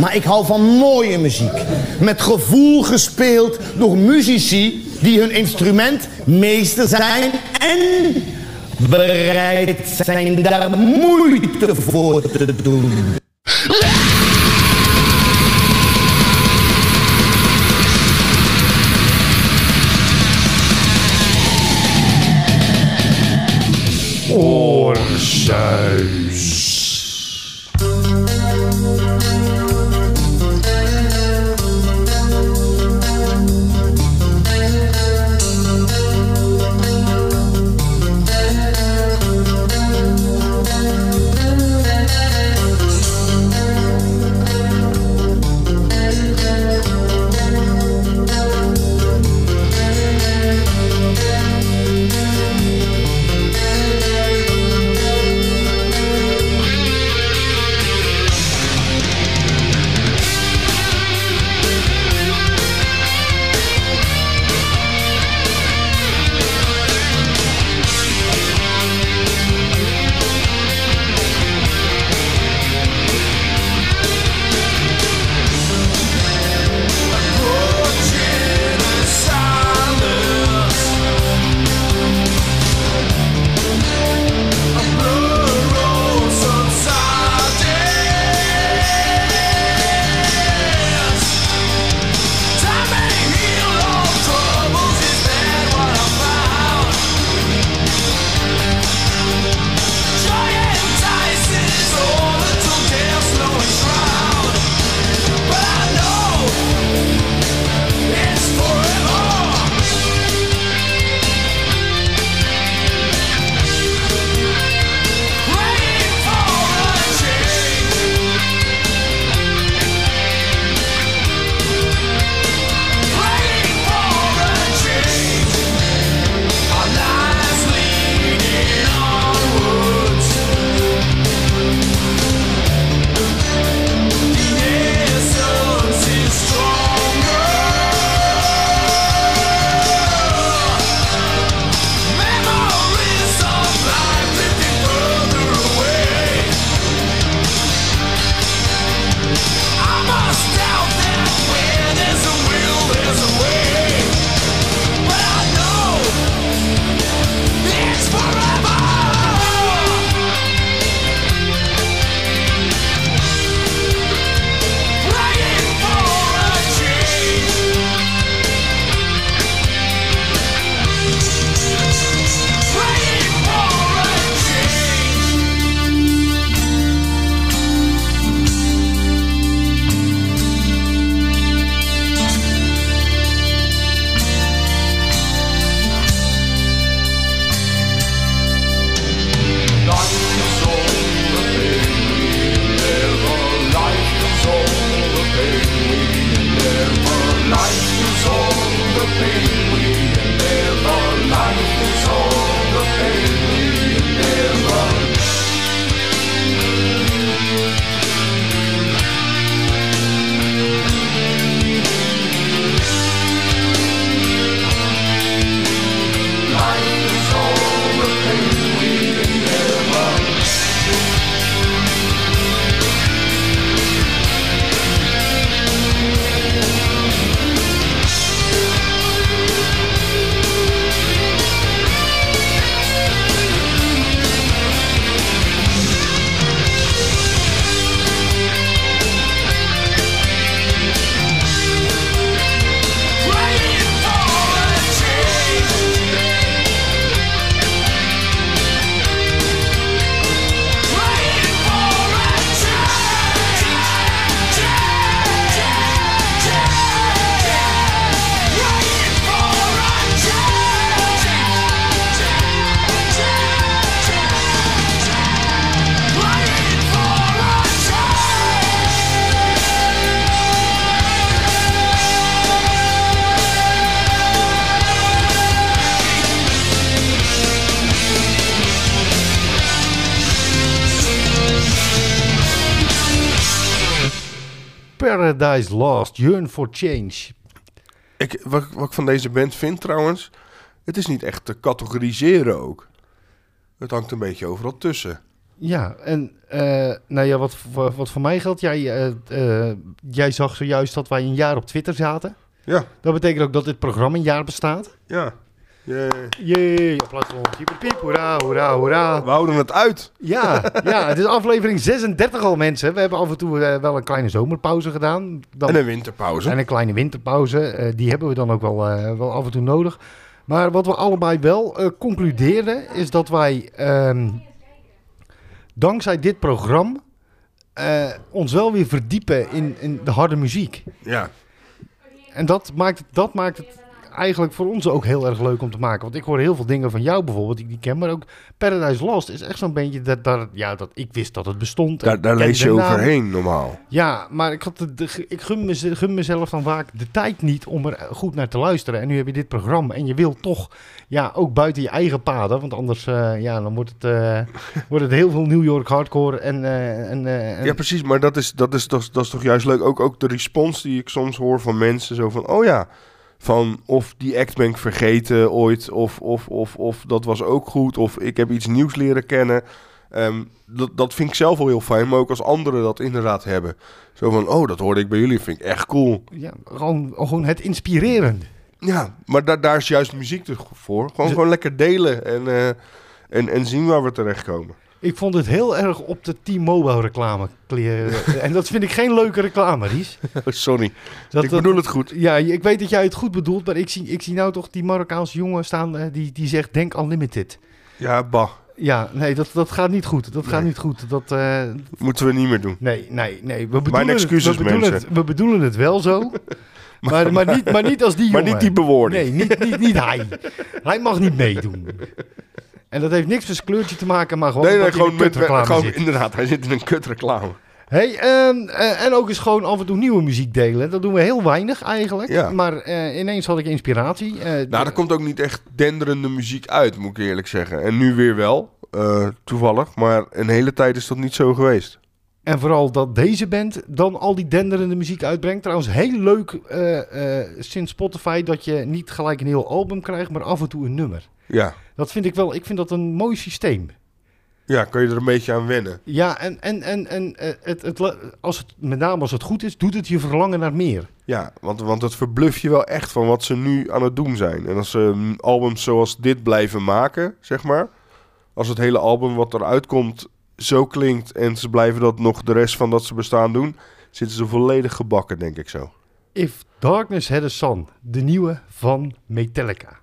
Maar ik hou van mooie muziek. Met gevoel gespeeld door muzici die hun instrument meester zijn en bereid zijn daar moeite voor te doen. Paradise Lost, Yearn for Change. Ik, wat, wat ik van deze band vind trouwens, het is niet echt te categoriseren ook. Het hangt een beetje overal tussen. Ja, en eh, nou ja, wat, voor- wat voor mij geldt, jij, eh, eh, jij zag zojuist dat wij een jaar op Twitter zaten. Ja, Dat betekent ook dat dit programma een jaar bestaat. ja. Jee. Jee, applaus voor ons. Piep, piep, hoera, hoera, hoera. We houden het uit. Ja, ja, het is aflevering 36 al mensen. We hebben af en toe eh, wel een kleine zomerpauze gedaan. Dan, En een winterpauze. en een kleine winterpauze. Eh, die hebben we dan ook wel, eh, wel af en toe nodig. Maar wat we allebei wel concludeerden is dat wij ehm, dankzij dit programma ons wel weer verdiepen in, in de harde muziek. Ja. En dat maakt, dat maakt het eigenlijk voor ons ook heel erg leuk om te maken. Want ik hoor heel veel dingen van jou bijvoorbeeld, die ik niet ken. Maar ook Paradise Lost is echt zo'n bandje dat, dat, ja, dat ik wist dat het bestond. Daar, lees je overheen normaal. Ja, maar ik, had de, de- ik gun, mez- gun mezelf dan vaak de tijd niet om er goed naar te luisteren. En nu heb je dit programma en je wilt toch ja, ook buiten je eigen paden. Want anders eh, ja, dan wordt het, eh, wordt het heel veel New York hardcore. En, en, eh, en- Ja, precies. Maar dat is, dat, is, dat, is, dat is toch juist leuk. Ook, ook de respons die ik soms hoor van mensen. Zo van, oh ja, van of die act ben ik vergeten ooit. Of, of, of, of dat was ook goed. Of ik heb iets nieuws leren kennen. Ehm, dat, dat vind ik zelf wel heel fijn. Maar ook als anderen dat inderdaad hebben. Zo van, oh, dat hoorde ik bij jullie. Vind ik echt cool. ja, gewoon, gewoon het inspirerende. Ja, maar daar daar is juist muziek dus voor. Gewoon, gewoon lekker delen. En, eh, en, en zien waar we terechtkomen. Ik vond het heel erg op de T-Mobile reclame kleren. en dat vind ik geen leuke reclame, Ries. Oh, sorry. Dat, ik bedoel het goed. Ja, ik weet dat jij het goed bedoelt, maar ik zie, ik zie nou toch die Marokkaanse jongen staan eh, die, die zegt Denk Unlimited. Ja, bah. Ja, nee, dat, dat gaat niet goed. Dat gaat niet goed. Dat, eh, Moeten we niet meer doen. nee, nee, nee. We bedoelen, excuses, het, we, bedoelen mensen. het, we bedoelen het wel zo. maar, maar, niet, maar niet als die Maar jongen. niet die bewoording. Nee, niet, niet, niet hij. Hij mag niet meedoen. En dat heeft niks met zijn kleurtje te maken, maar gewoon Nee, nee, gewoon met... Gewoon, zit. inderdaad, hij zit in een kutreclame. Hey, en, eh, en ook eens gewoon af en toe nieuwe muziek delen. Dat doen we heel weinig eigenlijk. Ja. Maar eh, ineens had ik inspiratie. Eh, Nou, er komt ook niet echt denderende muziek uit, moet ik eerlijk zeggen. En nu weer wel, toevallig. Maar een hele tijd is dat niet zo geweest. En vooral dat deze band dan al die denderende muziek uitbrengt. Trouwens, heel leuk eh, sinds Spotify dat je niet gelijk een heel album krijgt, maar af en toe een nummer. Ja. Dat vind ik wel, ik vind dat een mooi systeem. Ja, kan je er een beetje aan wennen. Ja, en, en, en, en eh, het, het, als het, met name als het goed is, doet het je verlangen naar meer. Ja, want, want het verbluft je wel echt van wat ze nu aan het doen zijn. En als ze mm, albums zoals dit blijven maken, zeg maar. Als het hele album wat eruit komt zo klinkt en ze blijven dat nog de rest van dat ze bestaan doen, zitten ze volledig gebakken, denk ik zo. If Darkness Had a Sun, de nieuwe van Metallica.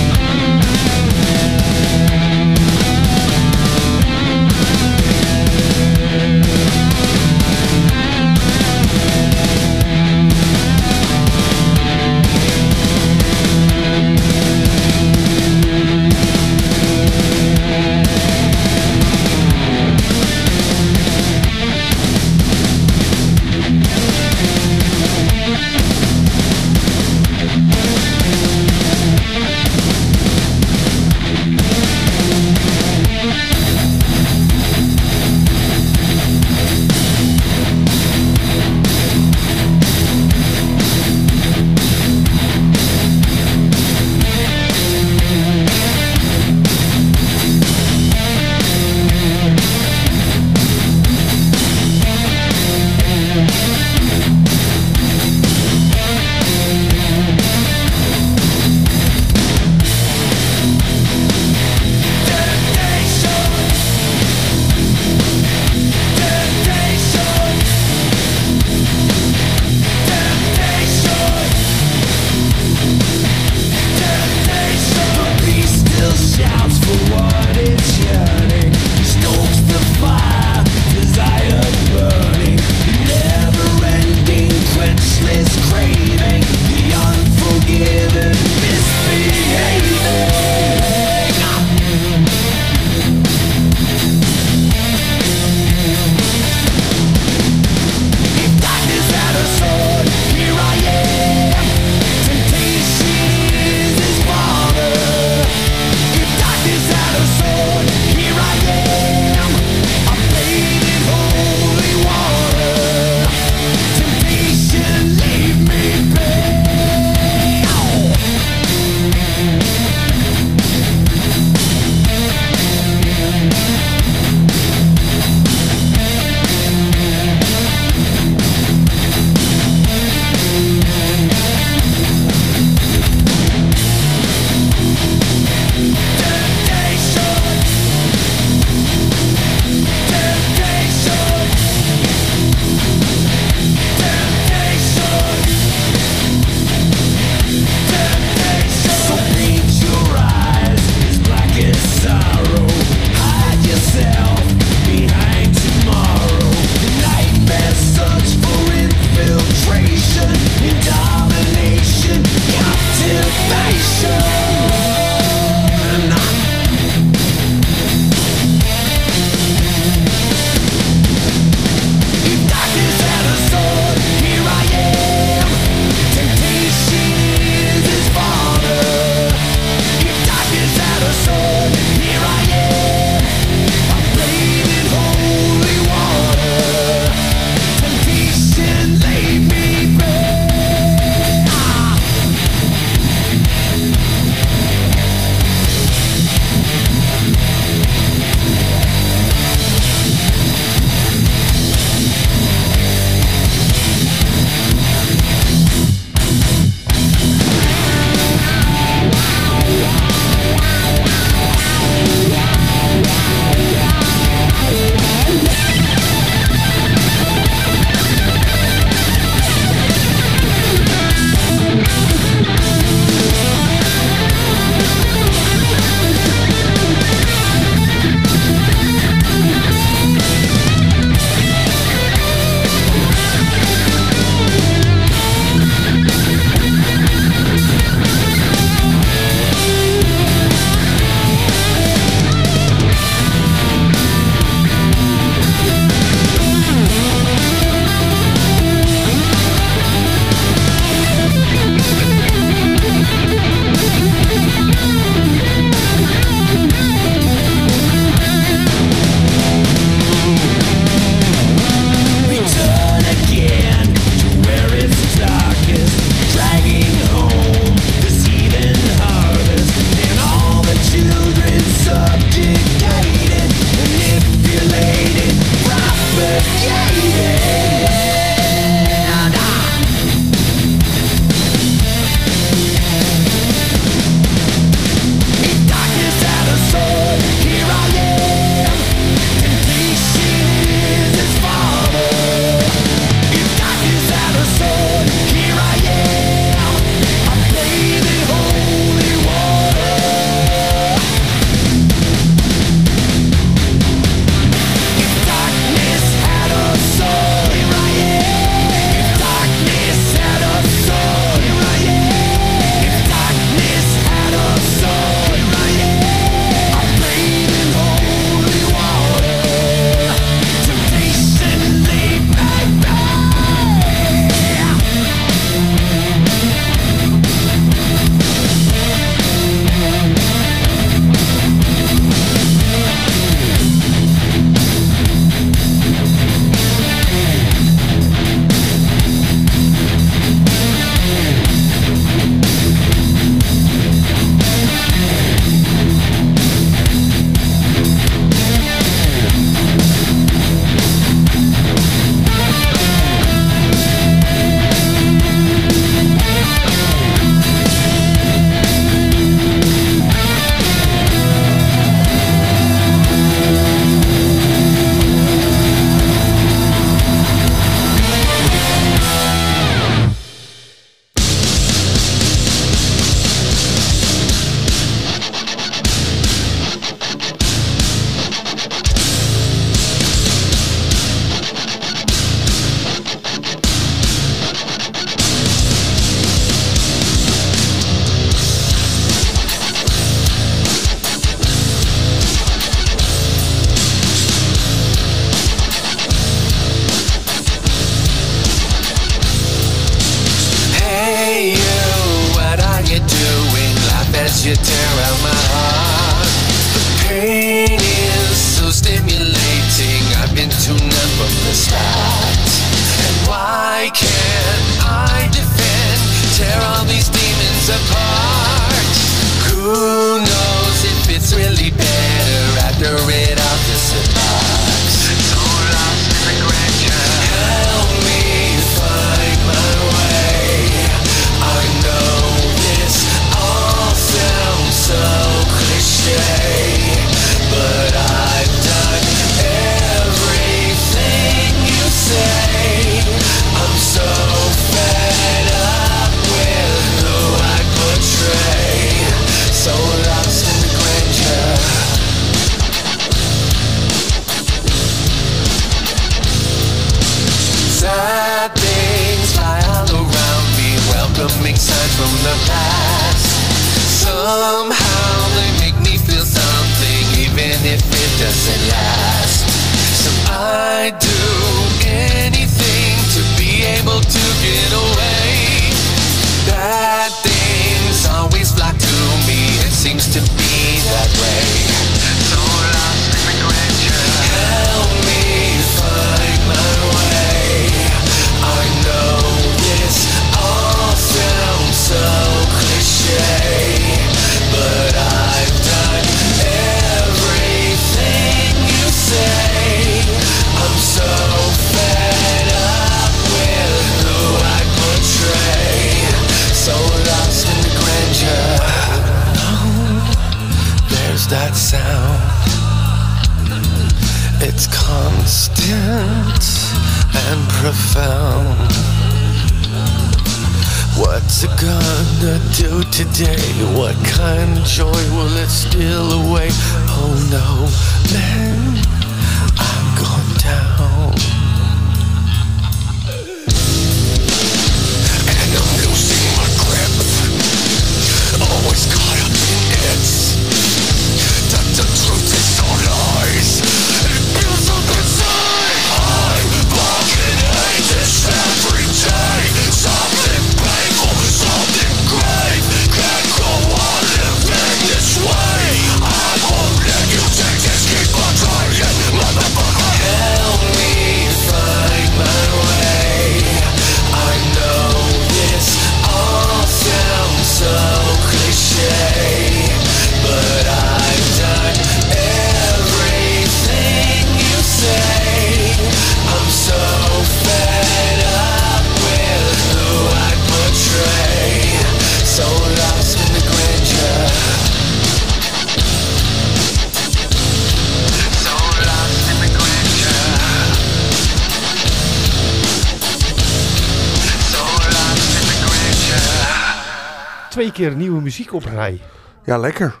Keer nieuwe muziek op rij. Ja, lekker.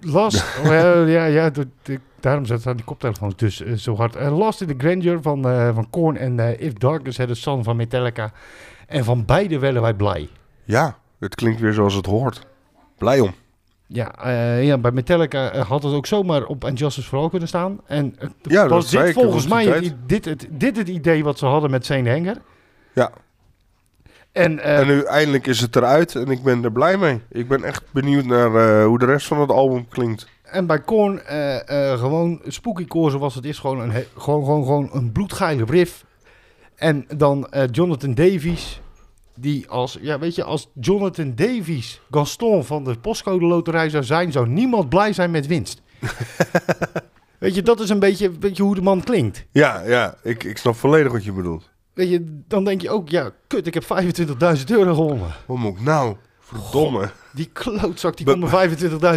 Last, oh, ja, ja, dat- daarom zat aan die koptelefoon dus eh, zo hard. Eh, Lost in the Grandeur van, eh van Korn en If Darkness Had a Sun van Metallica. En van beide werden wij blij. Ja, het klinkt weer zoals het hoort. Blij om. Ja, ja bij Metallica had het ook zomaar op And Justice for All kunnen staan. En Ja, dat was zei dit volgens dat mij het, dit, het, dit het idee wat ze hadden met Zane Hanger. Ja. En, eh, En nu eindelijk is het eruit en ik ben er blij mee. Ik ben echt benieuwd naar eh, hoe de rest van het album klinkt. En bij Korn, eh, gewoon Spooky Core zoals het is, gewoon een, gewoon, gewoon, gewoon een bloedgeile riff. En dan Jonathan Davies, die als, ja weet je, als Jonathan Davies Gaston van de postcode loterij zou zijn, zou niemand blij zijn met winst. weet je, dat is een beetje, weet je hoe de man klinkt. Ja, ja, ik, ik snap volledig wat je bedoelt. Weet je, dan denk je ook, ja, kut, ik heb 25.000 euro gewonnen. Wat moet ik nou? Verdomme. Die klootzak, die Be- kon me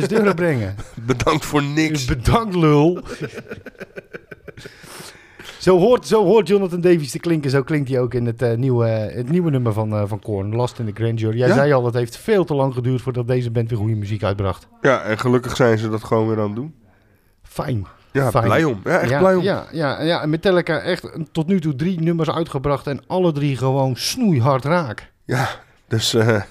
25.000 euro brengen. Bedankt voor niks. bedankt, lul. zo, hoort, zo hoort Jonathan Davies te klinken. Zo klinkt hij ook in het, eh, nieuwe, het nieuwe nummer van, eh van Korn, Last in the Grandeur. Jij Ja? zei al, het heeft veel te lang geduurd voordat deze band weer goede muziek uitbracht. Ja, en gelukkig zijn ze dat gewoon weer aan het doen. Fijn. Ja, Fijn. blij om. Ja, echt ja, blij om. Ja, ja, ja, en Metallica echt tot nu toe drie nummers uitgebracht en alle drie gewoon snoeihard raak. Ja, dus eh,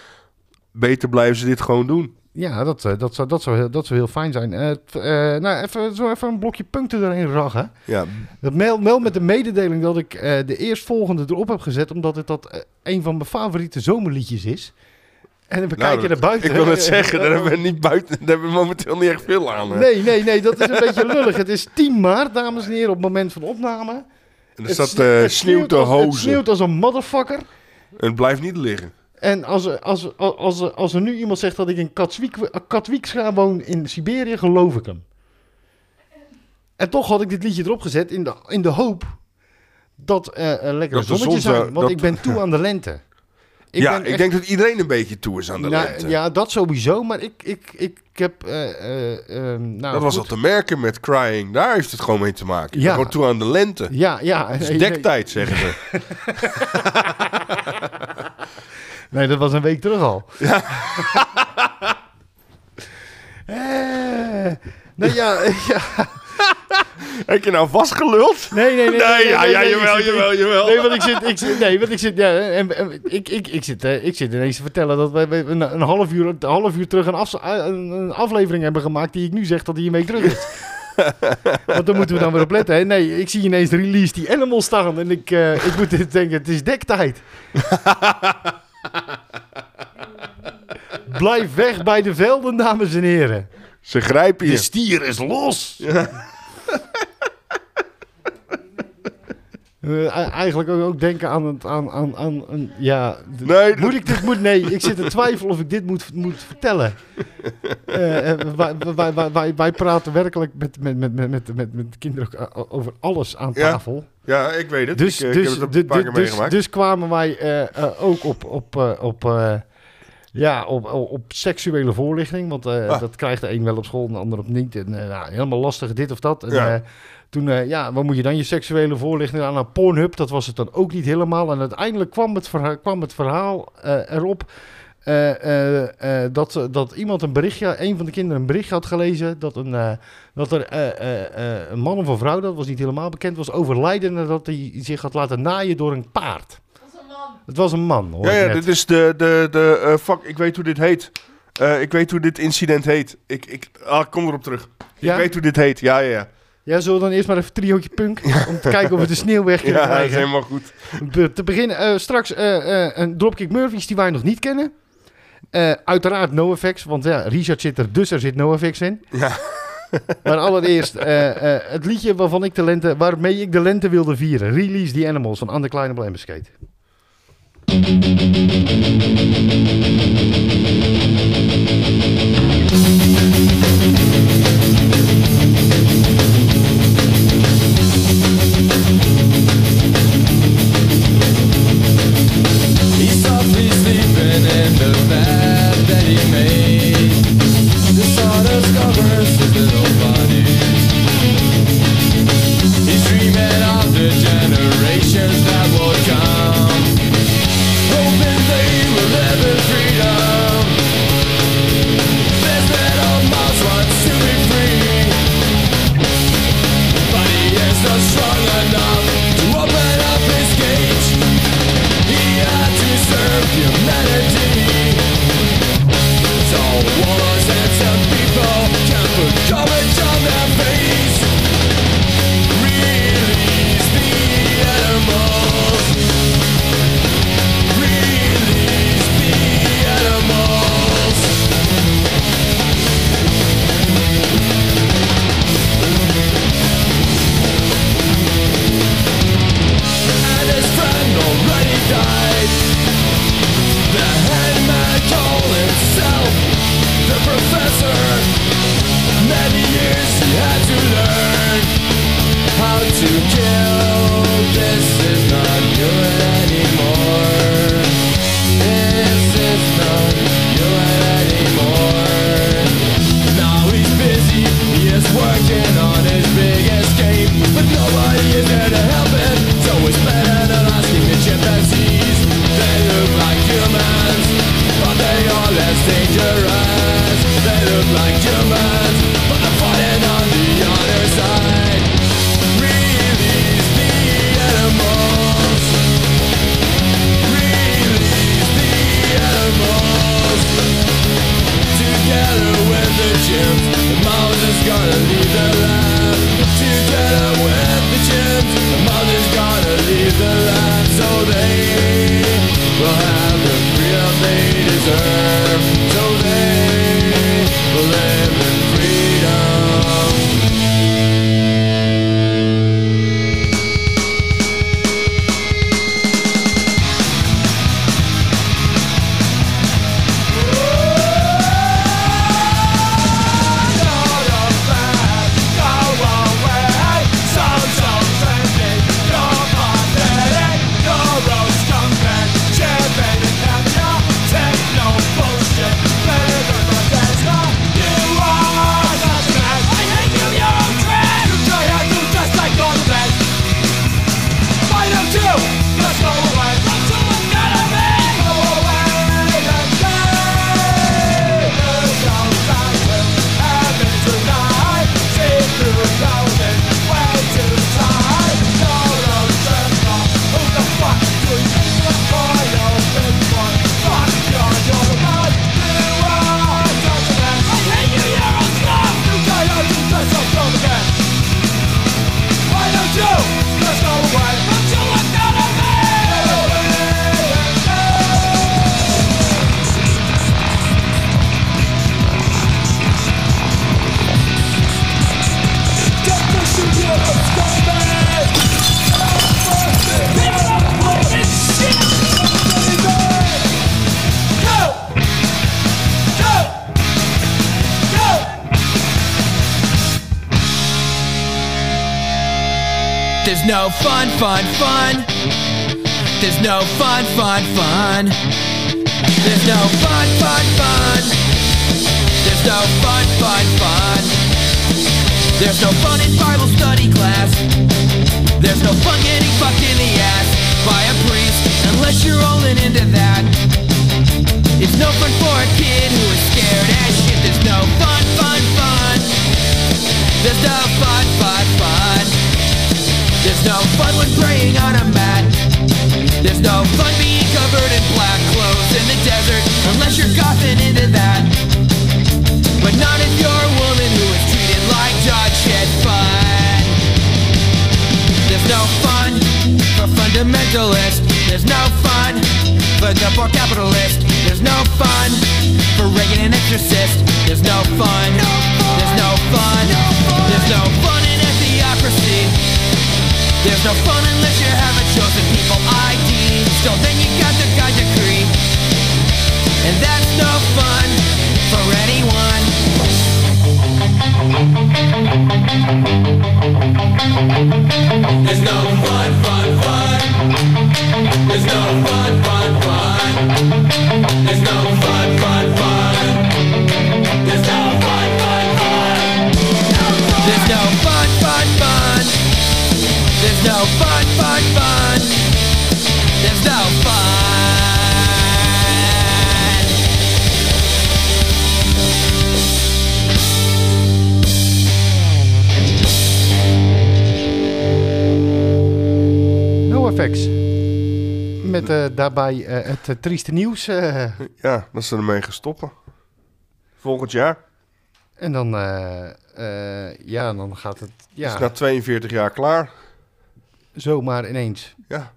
beter blijven ze dit gewoon doen. Ja, dat, eh, dat, zou, dat, zou, heel, dat zou heel fijn zijn. Eh, eh, nou, even, zo even een blokje punten erin raggen. Ja, Dat mail, mail met de mededeling dat ik de eerstvolgende erop heb gezet, omdat het dat een van mijn favoriete zomerliedjes is. En we nou, kijken dat- naar buiten. Ik wil het zeggen, daar hebben we niet buiten, daar hebben we momenteel niet echt veel aan. hè. Nee, nee, nee, dat is een beetje lullig. Het is 10 maart, dames en heren, op het moment van opname. En er Het staat eh sneeuw te als- Het hozen. sneeuwt als een motherfucker. En het blijft niet liggen. En als, er- als, als, als, als er nu iemand zegt dat ik in Katwijk, Katwijkscha woon in Siberië, geloof ik hem. En toch had ik dit liedje erop gezet in de, in de hoop dat eh een lekker Dat de zonnetje zon zou- zijn. Want dat- ik ben toe aan de lente. Ik ja, ik echt- denk dat iedereen een beetje toe is aan de Nou, lente. Ja, dat sowieso. Maar ik, ik, ik heb... eh, eh, ehm, nou, dat was al te merken met Crying. Daar heeft het gewoon mee te maken. Ja. wordt toe aan de lente. Ja, ja. Het is nee, nee. dektijd, zeggen ze. Nee, dat was een week terug al. Ja. nee, ja, ja. Heb je nou vastgeluld? Nee, nee, nee. Nee, ja, ja, jawel, jawel, jawel. Nee, want ik zit, ik zit, nee, want ik zit, ja, en, en ik, ik, ik, zit, eh, ik zit ineens te vertellen dat wij wij een, een, half uur, een half uur terug een, afs- een, aflevering hebben gemaakt die ik nu zeg dat een week terug is. Want dan moeten we dan weer op letten. Hè? Nee, ik zie ineens de release die Animal staan en ik, eh, ik moet dit denken, het is dektijd. Blijf weg bij de velden, dames en heren. Ze grijpen De je. stier is los. Eh, e- eigenlijk ook, ook denken aan het aan, aan, aan een ja. Nee, moet ik dit moet nee, ik zit te twijfelen of ik dit moet, moet vertellen. Eh, wij, wij, wij, wij, praten werkelijk met, met, met, met, met, met, met de kinderen eh, over alles aan Ja, tafel. Ja, ik weet het. Dus, ik, eh, dus, ik heb het du- een paar du- keer dus, meegemaakt. dus kwamen wij eh, ook op, op, op, ja, op, op, op seksuele voorlichting. Want eh, Ah. dat krijgt de een wel op school en de ander op niet. En eh, nou, helemaal lastig dit of dat. En, Ja. eh, toen, ja, wat moet je dan je seksuele voorlichting aan? Nou, Pornhub, dat was het dan ook niet helemaal. En uiteindelijk kwam het verhaal, kwam het verhaal erop... dat, dat iemand een berichtje, een van de kinderen een berichtje had gelezen dat, een, dat er een man of een vrouw, dat was niet helemaal bekend, was overlijden nadat hij zich had laten naaien door een paard. Het was een man, hoor Ja, ja, dit is de, de, de eh, fuck, ik weet hoe dit heet. Eh, ik weet hoe dit incident heet. Ik, ik, ah, ik kom erop terug. Ja? Ik weet hoe dit heet. Ja, ja, ja. Ja, zullen we dan eerst maar even triootje punk, om te kijken of we de sneeuw weg kunnen Ja, dat is krijgen. helemaal goed. Te beginnen, eh, straks een Dropkick Murphys die wij nog niet kennen. Uiteraard NoFX, want ja, Richard zit er, dus er zit NoFX in. Ja. Maar allereerst het liedje waarvan ik de lente, waarmee ik de lente wilde vieren. Release the Animals van Anne Kleine Blemmerskate. Thank you. Fun, fun, fun. There's no fun, fun, fun. There's no fun, fun, fun. There's no fun, fun, fun. There's no fun in Bible study class. There's no fun getting fucked in the ass by a priest unless you're rolling into that. It's no fun for a kid who is scared as shit. There's no fun, fun, fun. There's no fun, fun, fun. There's no fun when praying on a mat. There's no fun being covered in black clothes in the desert unless you're coughing into that. But not if you're a woman who is treated like dog shit fun. There's no fun for fundamentalists. There's no fun for the poor capitalist. There's no fun for Reagan and exorcist. There's no fun. No fun unless you There's no fun, fun, fun. There's no fun. NoFX. Met eh, daarbij eh, het eh, trieste nieuws. eh, Ja, dat ze ermee gaan stoppen. Volgend jaar. en dan, eh, eh, ja, dan gaat het Ja. Is na 42 jaar klaar. Zomaar ineens. Ja.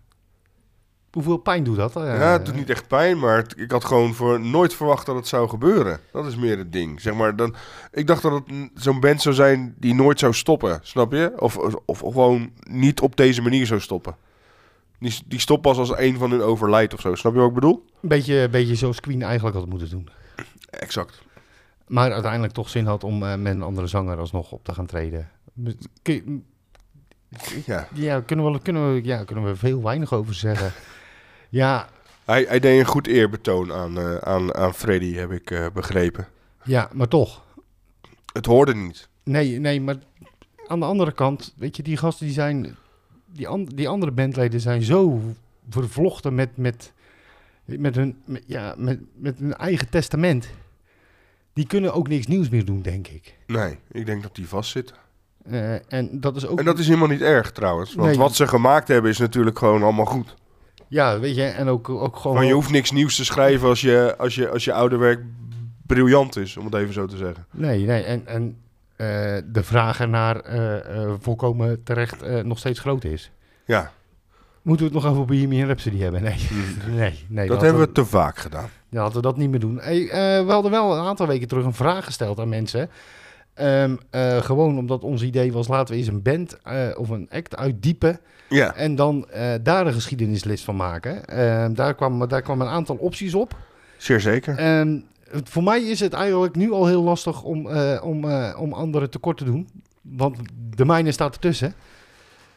Hoeveel pijn doet dat? Ja, het doet niet echt pijn, maar het- ik had gewoon voor, nooit verwacht dat het zou gebeuren. Dat is meer het ding. Zeg maar, dan, ik dacht dat het zo'n band zou zijn die nooit zou stoppen, snap je? Of, of, of gewoon niet op deze manier zou stoppen. Die, die stopt pas als een van hun overlijdt of zo. Snap je wat ik bedoel? Een beetje, beetje zoals Queen eigenlijk had moeten doen. Exact. Maar uiteindelijk toch zin had om eh, met een andere zanger alsnog op te gaan treden. Kun je- Ja. Ja, kunnen we, kunnen we, ja, kunnen we veel weinig over zeggen. ja, Hij, hij deed een goed eerbetoon aan, eh, aan, aan Freddy, heb ik eh, begrepen. ja, maar toch. Het hoorde niet. Nee, nee, maar aan de andere kant, weet je, die gasten die zijn, die, an- die andere bandleden zijn zo vervlochten met, met, met, hun, met, ja, met, met hun eigen testament. Die kunnen ook niks nieuws meer doen, denk ik. Nee, ik denk dat die vastzit. Eh, en dat is ook. En dat is helemaal niet erg trouwens. Want Nee. wat ze gemaakt hebben is natuurlijk gewoon allemaal goed. Ja, weet je, en ook, ook gewoon. Maar je hoeft niks nieuws te schrijven als je, als je, als je oude werk briljant is, om het even zo te zeggen. Nee, nee, en, en eh, de vraag ernaar eh, volkomen terecht nog steeds groot is. Ja, Moeten we het nog over Bohemian Rhapsody hebben? Nee, nee, nee. dat hebben we te vaak gedaan. Ja, laten we dat niet meer doen. Hey, we hadden wel een aantal weken terug een vraag gesteld aan mensen. Ehm, eh, gewoon omdat ons idee was, laten we eens een band eh, of een act uitdiepen. Ja, En dan eh, daar een geschiedenislist van maken. Ehm, daar, kwam, daar kwam een aantal opties op. zeer zeker. Ehm, voor mij is het eigenlijk nu al heel lastig om, om, om anderen tekort te doen. Want de mijne staat ertussen.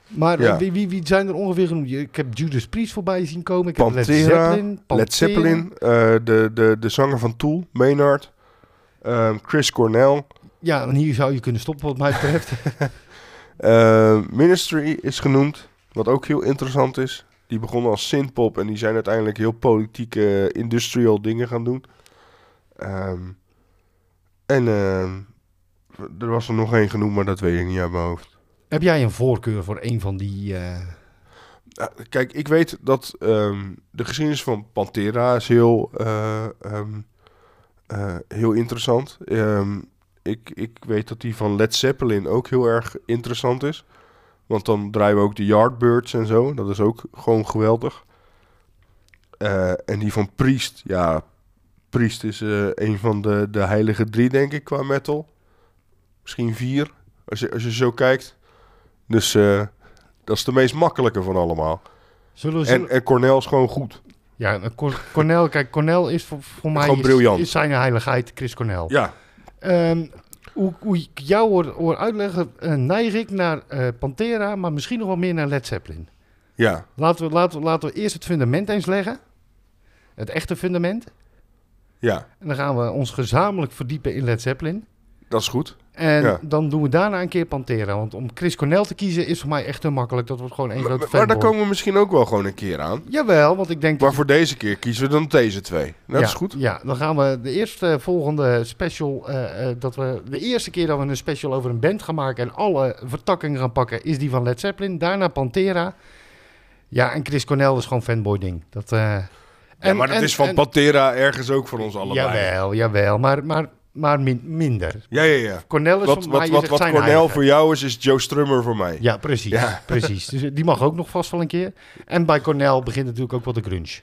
Maar Ja. wie, wie, wie zijn er ongeveer genoemd? Ik heb Judas Priest voorbij zien komen. Ik heb Led Pantera, Zeppelin. Led Zeppelin, de, de, de zanger van Tool, Maynard, Chris Cornell, Ja, en hier zou je kunnen stoppen wat mij betreft. eh, Ministry is genoemd, wat ook heel interessant is. Die begonnen als synthpop en die zijn uiteindelijk heel politieke, industrial dingen gaan doen. Ehm, en ehm, er was er nog één genoemd, maar dat weet ik niet uit mijn hoofd. heb jij een voorkeur voor een van die... eh, kijk, ik weet dat ehm, de geschiedenis van Pantera is heel, eh, ehm, eh, heel interessant. Ehm, ik, ik weet dat die van Led Zeppelin ook heel erg interessant is. Want dan draaien we ook de Yardbirds en zo. Dat is ook gewoon geweldig. Eh, en die van Priest, ja, Priest is eh, een van de, de heilige drie, denk ik, qua metal. Misschien vier, als je, als je zo kijkt. Dus eh, dat is de meest makkelijke van allemaal. zullen we... En, en Cornel is gewoon goed. ja, Cor- Cornel, kijk, Cornel is voor, voor mij is- is zijn heiligheid Chris Cornel. Ja, Ehm, hoe, hoe ik jou hoor, hoor uitleggen, eh, neig ik naar eh, Pantera, maar misschien nog wel meer naar Led Zeppelin. Ja, Laten we, laten, we, laten we eerst het fundament eens leggen. Het echte fundament. ja, En dan gaan we ons gezamenlijk verdiepen in Led Zeppelin. Dat is goed. En Ja. dan doen we daarna een keer Pantera. Want om Chris Cornell te kiezen is voor mij echt te makkelijk. Dat wordt gewoon één grote maar daar fanboy. komen we misschien ook wel gewoon een keer aan. Jawel, want ik denk... Maar voor deze keer kiezen we dan deze twee. Dat ja, is goed. Ja, dan gaan we de eerste volgende special... eh, eh, dat we, de eerste keer dat we een special over een band gaan maken... en alle vertakkingen gaan pakken, is die van Led Zeppelin. Daarna Pantera. Ja, en Chris Cornell is gewoon fanboy ding. Dat, eh, Ja, maar dat en- is van en- Pantera ergens ook voor ons allebei. Jawel, jawel. Maar, maar, maar min- minder. Ja, ja, ja. Cornell is Wat, van wat, mij wat, wat Cornel eigen. voor jou is, is Joe Strummer voor mij. Ja, precies. Ja. precies. Dus die mag ook nog vast wel een keer. En bij Cornell begint natuurlijk ook wel de grunge.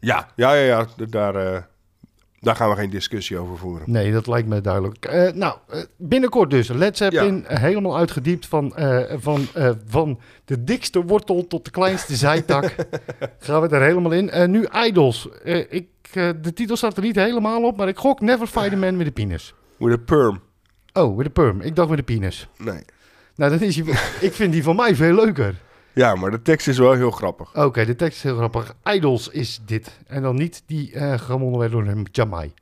Ja, ja, ja. ja. Daar, eh, daar gaan we geen discussie over voeren. Nee, dat lijkt me duidelijk. Eh, nou, eh, binnenkort dus. Led Zeppelin eh, helemaal uitgediept van, eh, van, eh, van de dikste wortel tot de kleinste zijtak. gaan we er helemaal in. Eh, nu Idols. Eh, ik, eh, de titel staat er niet helemaal op, maar ik gok Never Fight a Man with a Penis. With a perm. Oh, with a perm. Ik dacht met een penis. Nee. Nou, dan is die, ik vind die van mij veel leuker. Ja, maar de tekst is wel heel grappig. Oké, de tekst is heel grappig. Idols is dit. En dan niet die eh gewonnen werd door hem Jamai.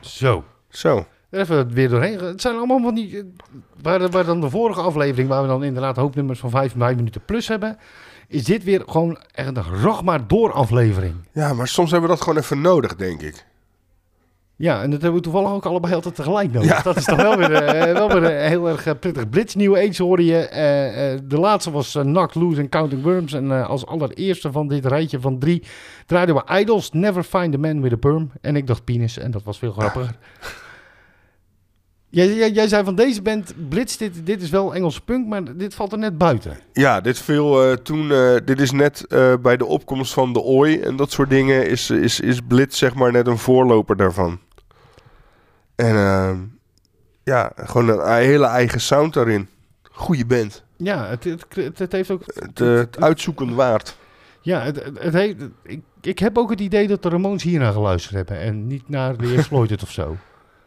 Zo. Zo. Even het weer doorheen. Het zijn allemaal van die... eh, Waar, waar dan de vorige aflevering, waar we dan inderdaad hoopnummers van 5, 5 minuten plus hebben... Is dit weer gewoon echt een rag maar door aflevering. Ja, maar soms hebben we dat gewoon even nodig, denk ik. Ja, en dat hebben we toevallig ook allebei altijd tegelijk nodig. Ja. Dat is toch wel weer, eh, wel weer een heel erg eh, prettig. Blitz New Age hoorde je. Eh, de laatste was Knocked Loose en Counting Worms. En als allereerste van dit rijtje van drie draaiden we Idols, Never Find a Man with a Perm. En ik dacht Penis en dat was veel grappiger. Jij, jij, jij zei van deze band, Blitz, dit, dit is wel Engelse punk, maar dit valt er net buiten. Ja, dit viel toen. dit is net bij de opkomst van de Oi en dat soort dingen. Is, is, is Blitz zeg maar net een voorloper daarvan. En ehm, ja, gewoon een hele eigen sound daarin. Goeie band. Ja, het, het, het, heeft ook... Het, eh, het uitzoeken waard. Ja, het, het, heeft, ik, ik heb ook het idee dat de Ramones hiernaar geluisterd hebben en niet naar de Exploited of zo.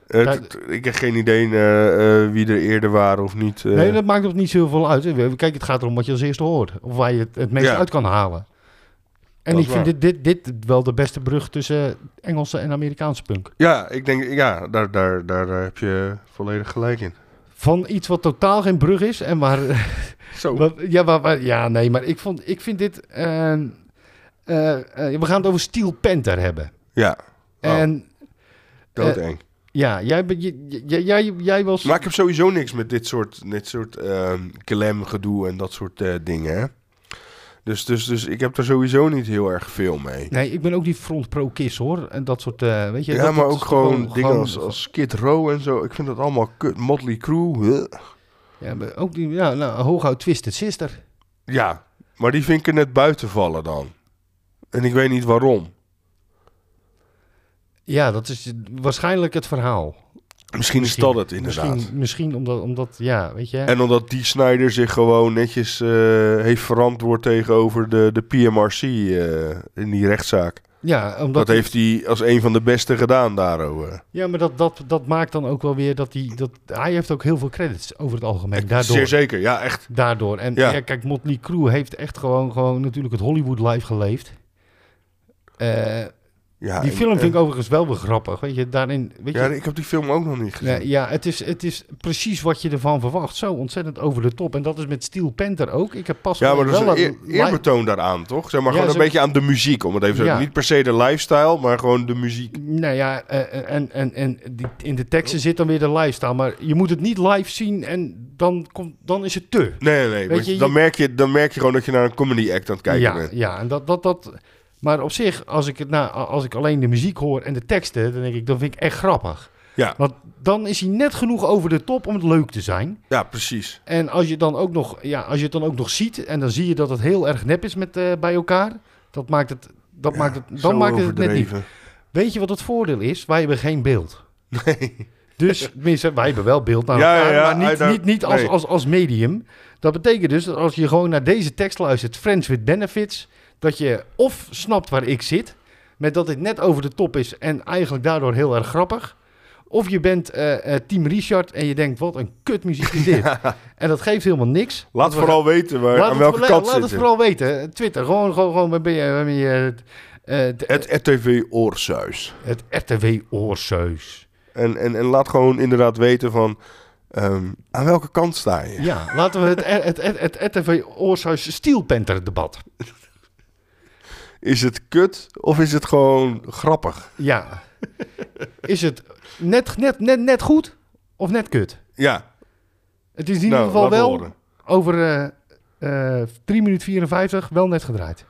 Het- ik heb geen idee eh, eh, wie er eerder waren of niet. Nee, dat maakt ook niet zoveel uit. Kijk, het gaat erom wat je als eerste hoort. Of waar je het, het meest Ja. uit kan halen. En ik vind dit, dit, dit wel de beste brug tussen Engelse en Amerikaanse punk. Ja, ik denk, ja, daar, daar, daar eh, heb je volledig gelijk in. Van iets wat totaal geen brug is en waar... Zo. wat, ja, waar, waar- ja, nee, maar ik, vond, ik vind dit... eh, eh, we gaan het over Steel Panther hebben. Ja, Oh. En doodeng. ja, jij, jij, jij, jij was... Maar ik heb sowieso niks met dit soort, dit soort ehm klem gedoe en dat soort dingen. Hè? Dus, dus, dus ik heb er sowieso niet heel erg veel mee. Nee, ik ben ook niet front pro-kiss hoor. En dat soort, eh, weet je... Ja, dat- maar dat ook gewoon, dingen gewoon- als, als Skid Row en zo. Ik vind dat allemaal kut. Motley Crue. huh. Ja, maar ook die, ja, nou, hooguit Twisted Sister. Ja, maar die vind ik er net buiten vallen dan. En ik weet niet waarom. Ja, dat is waarschijnlijk het verhaal. Misschien, is dat het inderdaad. Misschien, misschien omdat, omdat, ja, weet je... En omdat die Snyder zich gewoon netjes eh, heeft verantwoord tegenover de, de PMRC eh, in die rechtszaak. ja, omdat, Dat heeft hij als een van de beste gedaan daar. oh, eh. ja, maar dat, dat, dat maakt dan ook wel weer dat hij... Dat, hij heeft ook heel veel credits over het algemeen. Daardoor. Zeer zeker, ja, echt. Daardoor. En Ja. ja. kijk, Motley Crue heeft echt gewoon, gewoon natuurlijk het Hollywood life geleefd. Eh, Ja, die en- film vind ik overigens wel weer grappig. Weet je, daarin... Weet je, Ja, ik heb die film ook nog niet gezien. Ja, ja het, is, het is precies wat je ervan verwacht. Zo ontzettend over de top. En dat is met Steel Panther ook. Ik heb pas Ja, maar wel dat is een eer- eerbetoon daaraan, toch? Zeg maar gewoon een beetje aan de muziek. Om het even zo-. Niet per se de lifestyle, maar gewoon de muziek. Nou ja, eh, en, en, en die, in de teksten zit dan weer de lifestyle. Maar je moet het niet live zien en dan, komt, dan is het te. Nee, nee, nee. Je, dan, merk je, dan merk je gewoon dat je naar een comedy act aan het kijken ja, bent. ja, en dat, dat, dat. Maar op zich, als ik, het, nou, als ik alleen de muziek hoor en de teksten, dan denk ik, dat vind ik echt grappig. Ja, Want dan is hij net genoeg over de top om het leuk te zijn. ja, precies. En als je, dan ook nog, ja, als je het dan ook nog ziet en dan zie je dat het heel erg nep is met, eh, bij elkaar, dat maakt het, dat Ja, maakt het, dan maakt het net niet. Weet je wat het voordeel is? Wij hebben geen beeld. Dus tenminste, wij hebben wel beeld naar Ja, elkaar, ja, ja, maar niet, niet, niet als, Nee. als, als medium. Dat betekent dus dat als je gewoon naar deze tekst luistert, Friends with Benefits, dat je of snapt waar ik zit, met dat dit net over de top is en eigenlijk daardoor heel erg grappig. Of je bent eh, eh, Team Richard en je denkt, wat een kutmuziek is dit. En dat geeft helemaal niks. Laat we vooral weten waar, Laat aan welke kant laat het vooral weten. Twitter, gewoon, gewoon, gewoon ben je, ben je, eh, eh, Het RTV Oorsuis. het RTW Oorseus. En, en, en laat gewoon inderdaad weten van... ehm, aan welke kant sta je? Ja, laten we het, het, het, het, RTV Oorsuis Steel Panther debat. Is het kut of is het gewoon grappig? Ja. Is het net, net, net, net goed of net kut? Ja, Het is in Nou, ieder geval laat wel horen. over eh eh 3 minuten 54 wel net gedraaid.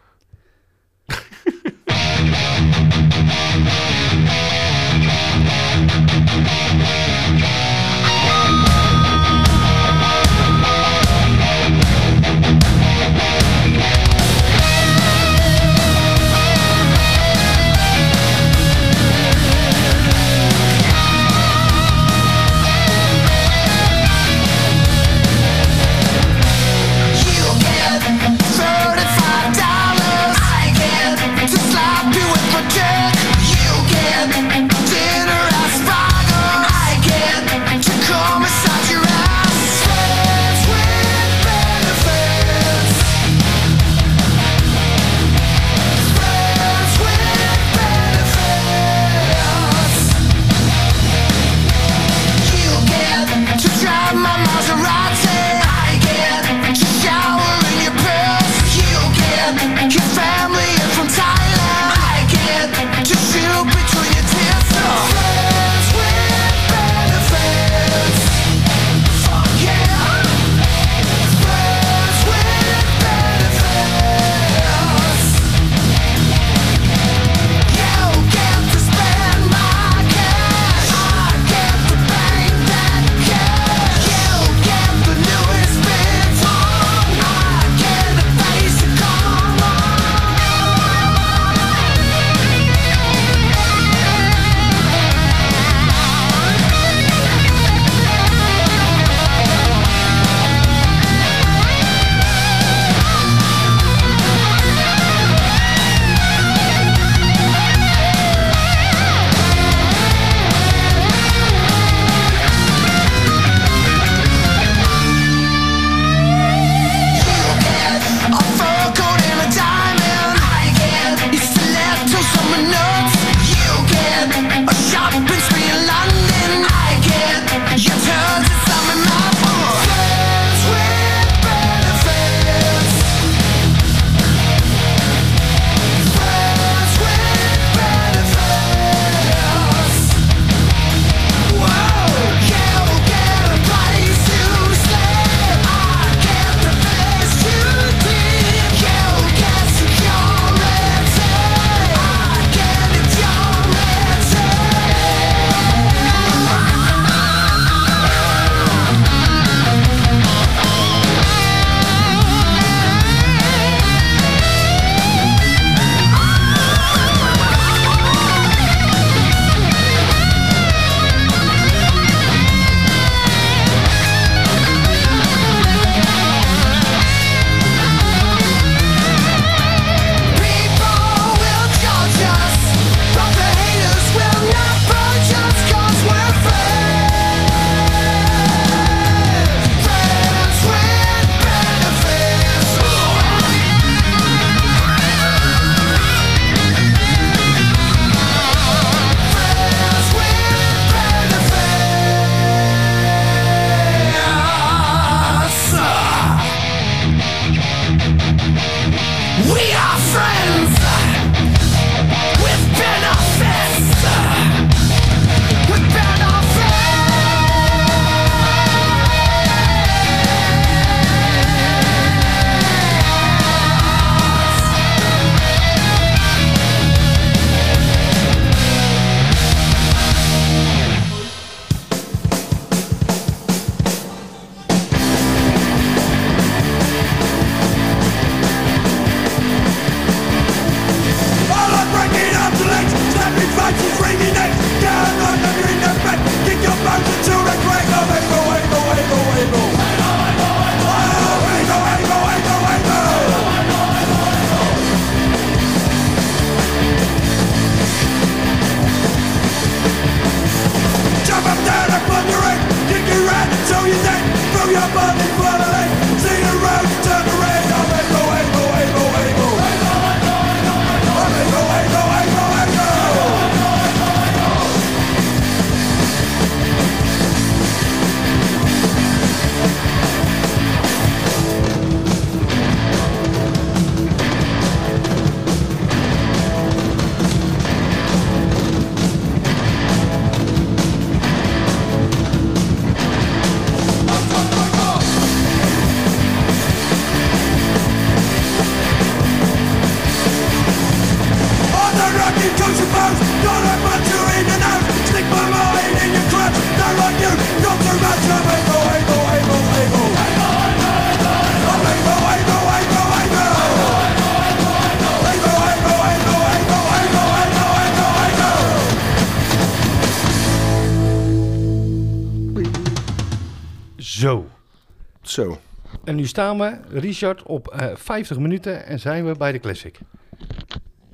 Staan we, Richard, op eh 50 minuten en zijn we bij de Classic.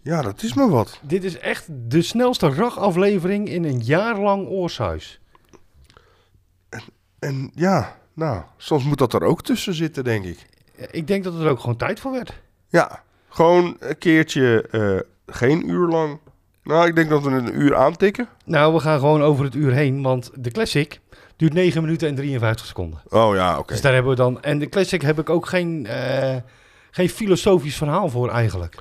Ja, dat is maar wat. Dit is echt de snelste rag-aflevering in een jaar lang Oorsuis. En ja, nou, soms moet dat er ook tussen zitten, denk ik. Ik denk dat er ook gewoon tijd voor werd. Ja, gewoon een keertje eh, geen uur lang. Nou, ik denk dat we een uur aantikken. Nou, we gaan gewoon over het uur heen, want de Classic duurt 9 minuten en 53 seconden. Oh ja, oké. Dus daar hebben we dan... En de Classic heb ik ook geen, eh, geen filosofisch verhaal voor eigenlijk.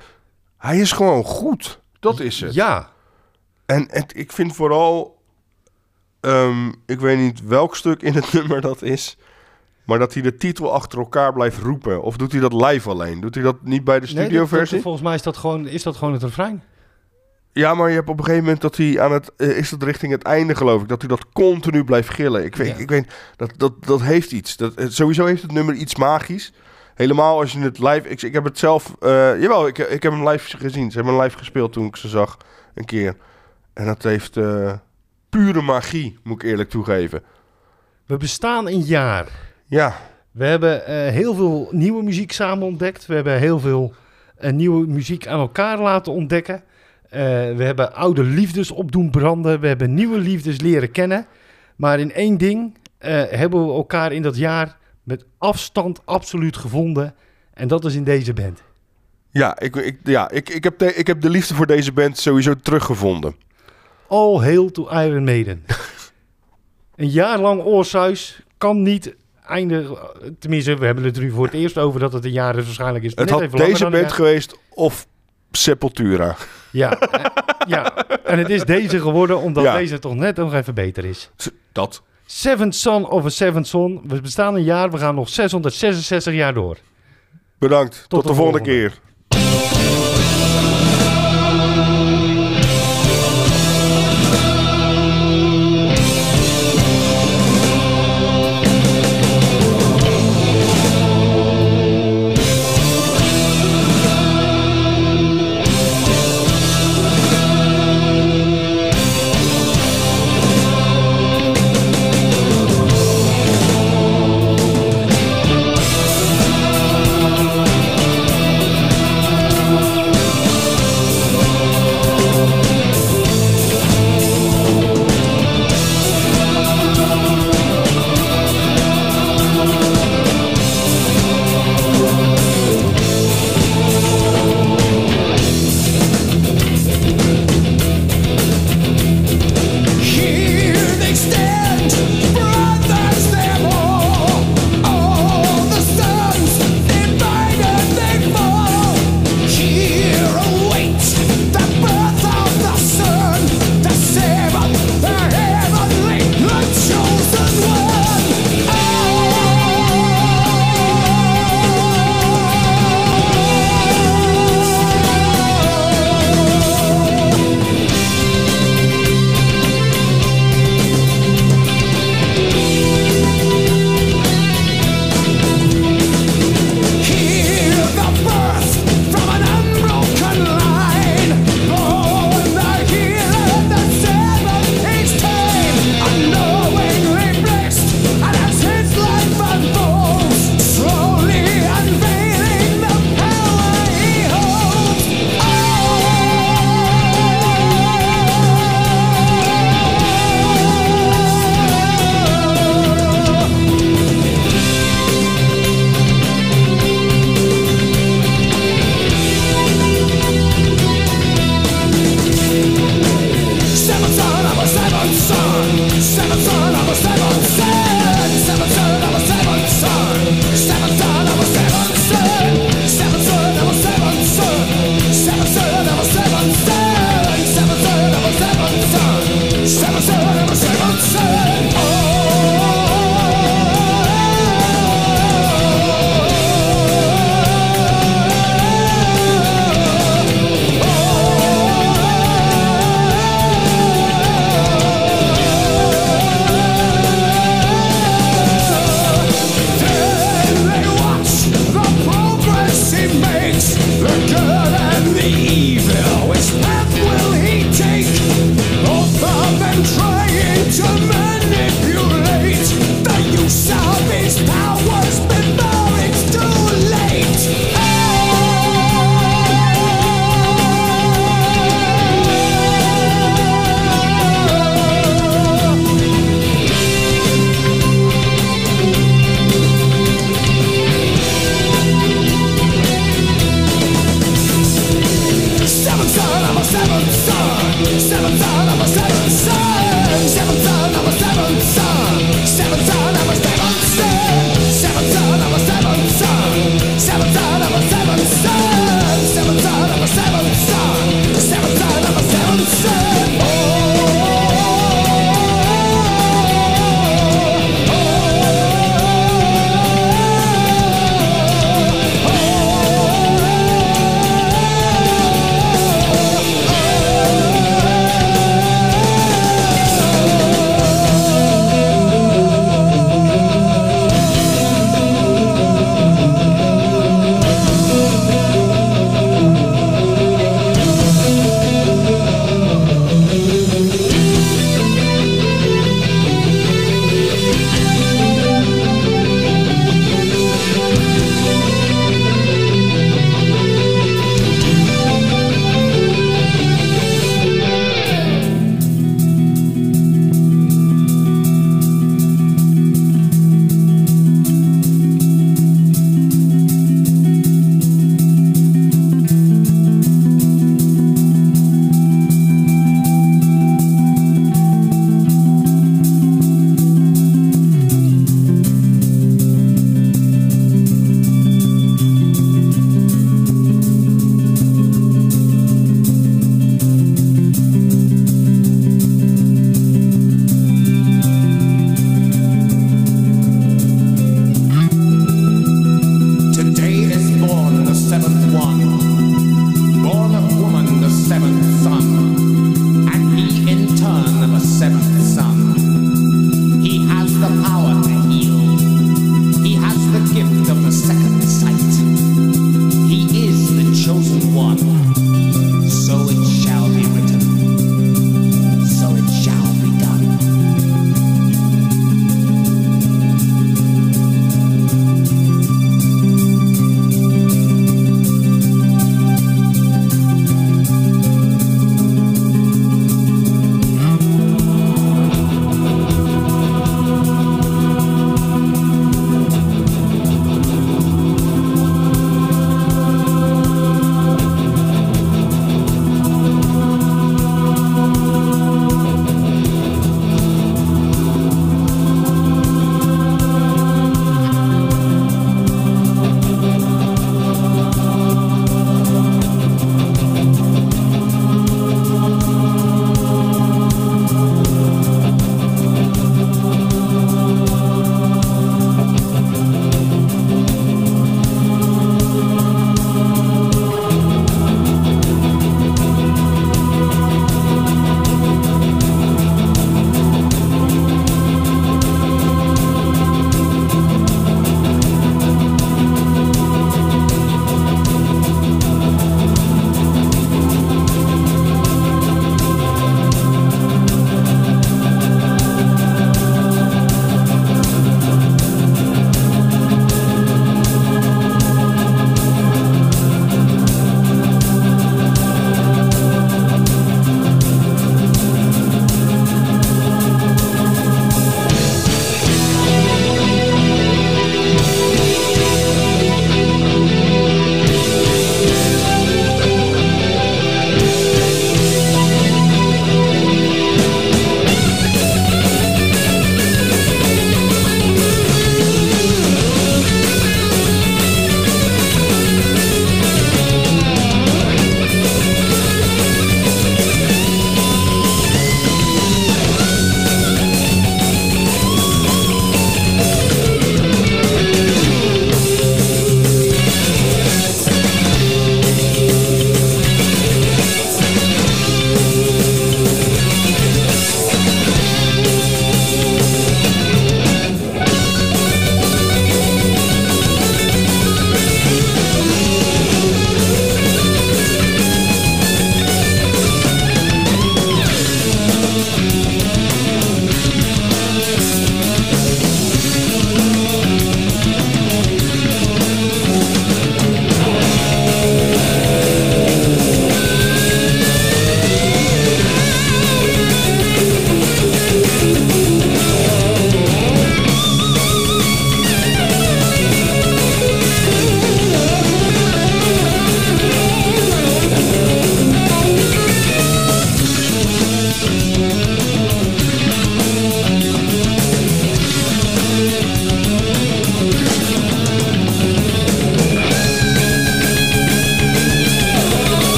Hij is gewoon goed. Dat is het. Ja, En het, ik vind vooral, ehm, ik weet niet welk stuk in het nummer dat is, maar dat hij de titel achter elkaar blijft roepen. Of doet hij dat live alleen? Doet hij dat niet bij de nee, studioversie? dat- volgens mij is dat, gewoon, is dat gewoon het refrein. Ja, maar je hebt op een gegeven moment dat hij aan het, eh, is dat richting het einde geloof ik, dat hij dat continu blijft gillen. Ik weet, Ja. ik weet dat, dat, dat heeft iets. Dat, eh, sowieso heeft het nummer iets magisch. Helemaal als je het live, ik, ik heb het zelf, eh, jawel, ik, ik heb hem live gezien. Ze hebben hem live gespeeld toen ik ze zag, een keer. En dat heeft pure magie, moet ik eerlijk toegeven. We bestaan een jaar. Ja, We hebben heel veel nieuwe muziek samen ontdekt. We hebben heel veel nieuwe muziek aan elkaar laten ontdekken. Eh, we hebben oude liefdes op doen branden. We hebben nieuwe liefdes leren kennen. Maar in één ding eh, hebben we elkaar in dat jaar met afstand absoluut gevonden. En dat is in deze band. ja, ik, ik, ja ik, ik, heb de, ik heb de liefde voor deze band sowieso teruggevonden. All hail to Iron Maiden. een jaar lang oorsuis kan niet eindigen. Tenminste, we hebben het er nu voor het eerst over dat het een jaar is. Waarschijnlijk is het, Het net had deze band geweest of Sepultura. Ja, ja, en het is deze geworden omdat Ja. deze toch net nog even beter is. Dat. Seventh Son of a Seventh Son. We bestaan een jaar, we gaan nog 666 jaar door. Bedankt. Tot, de de volgende volgende. keer.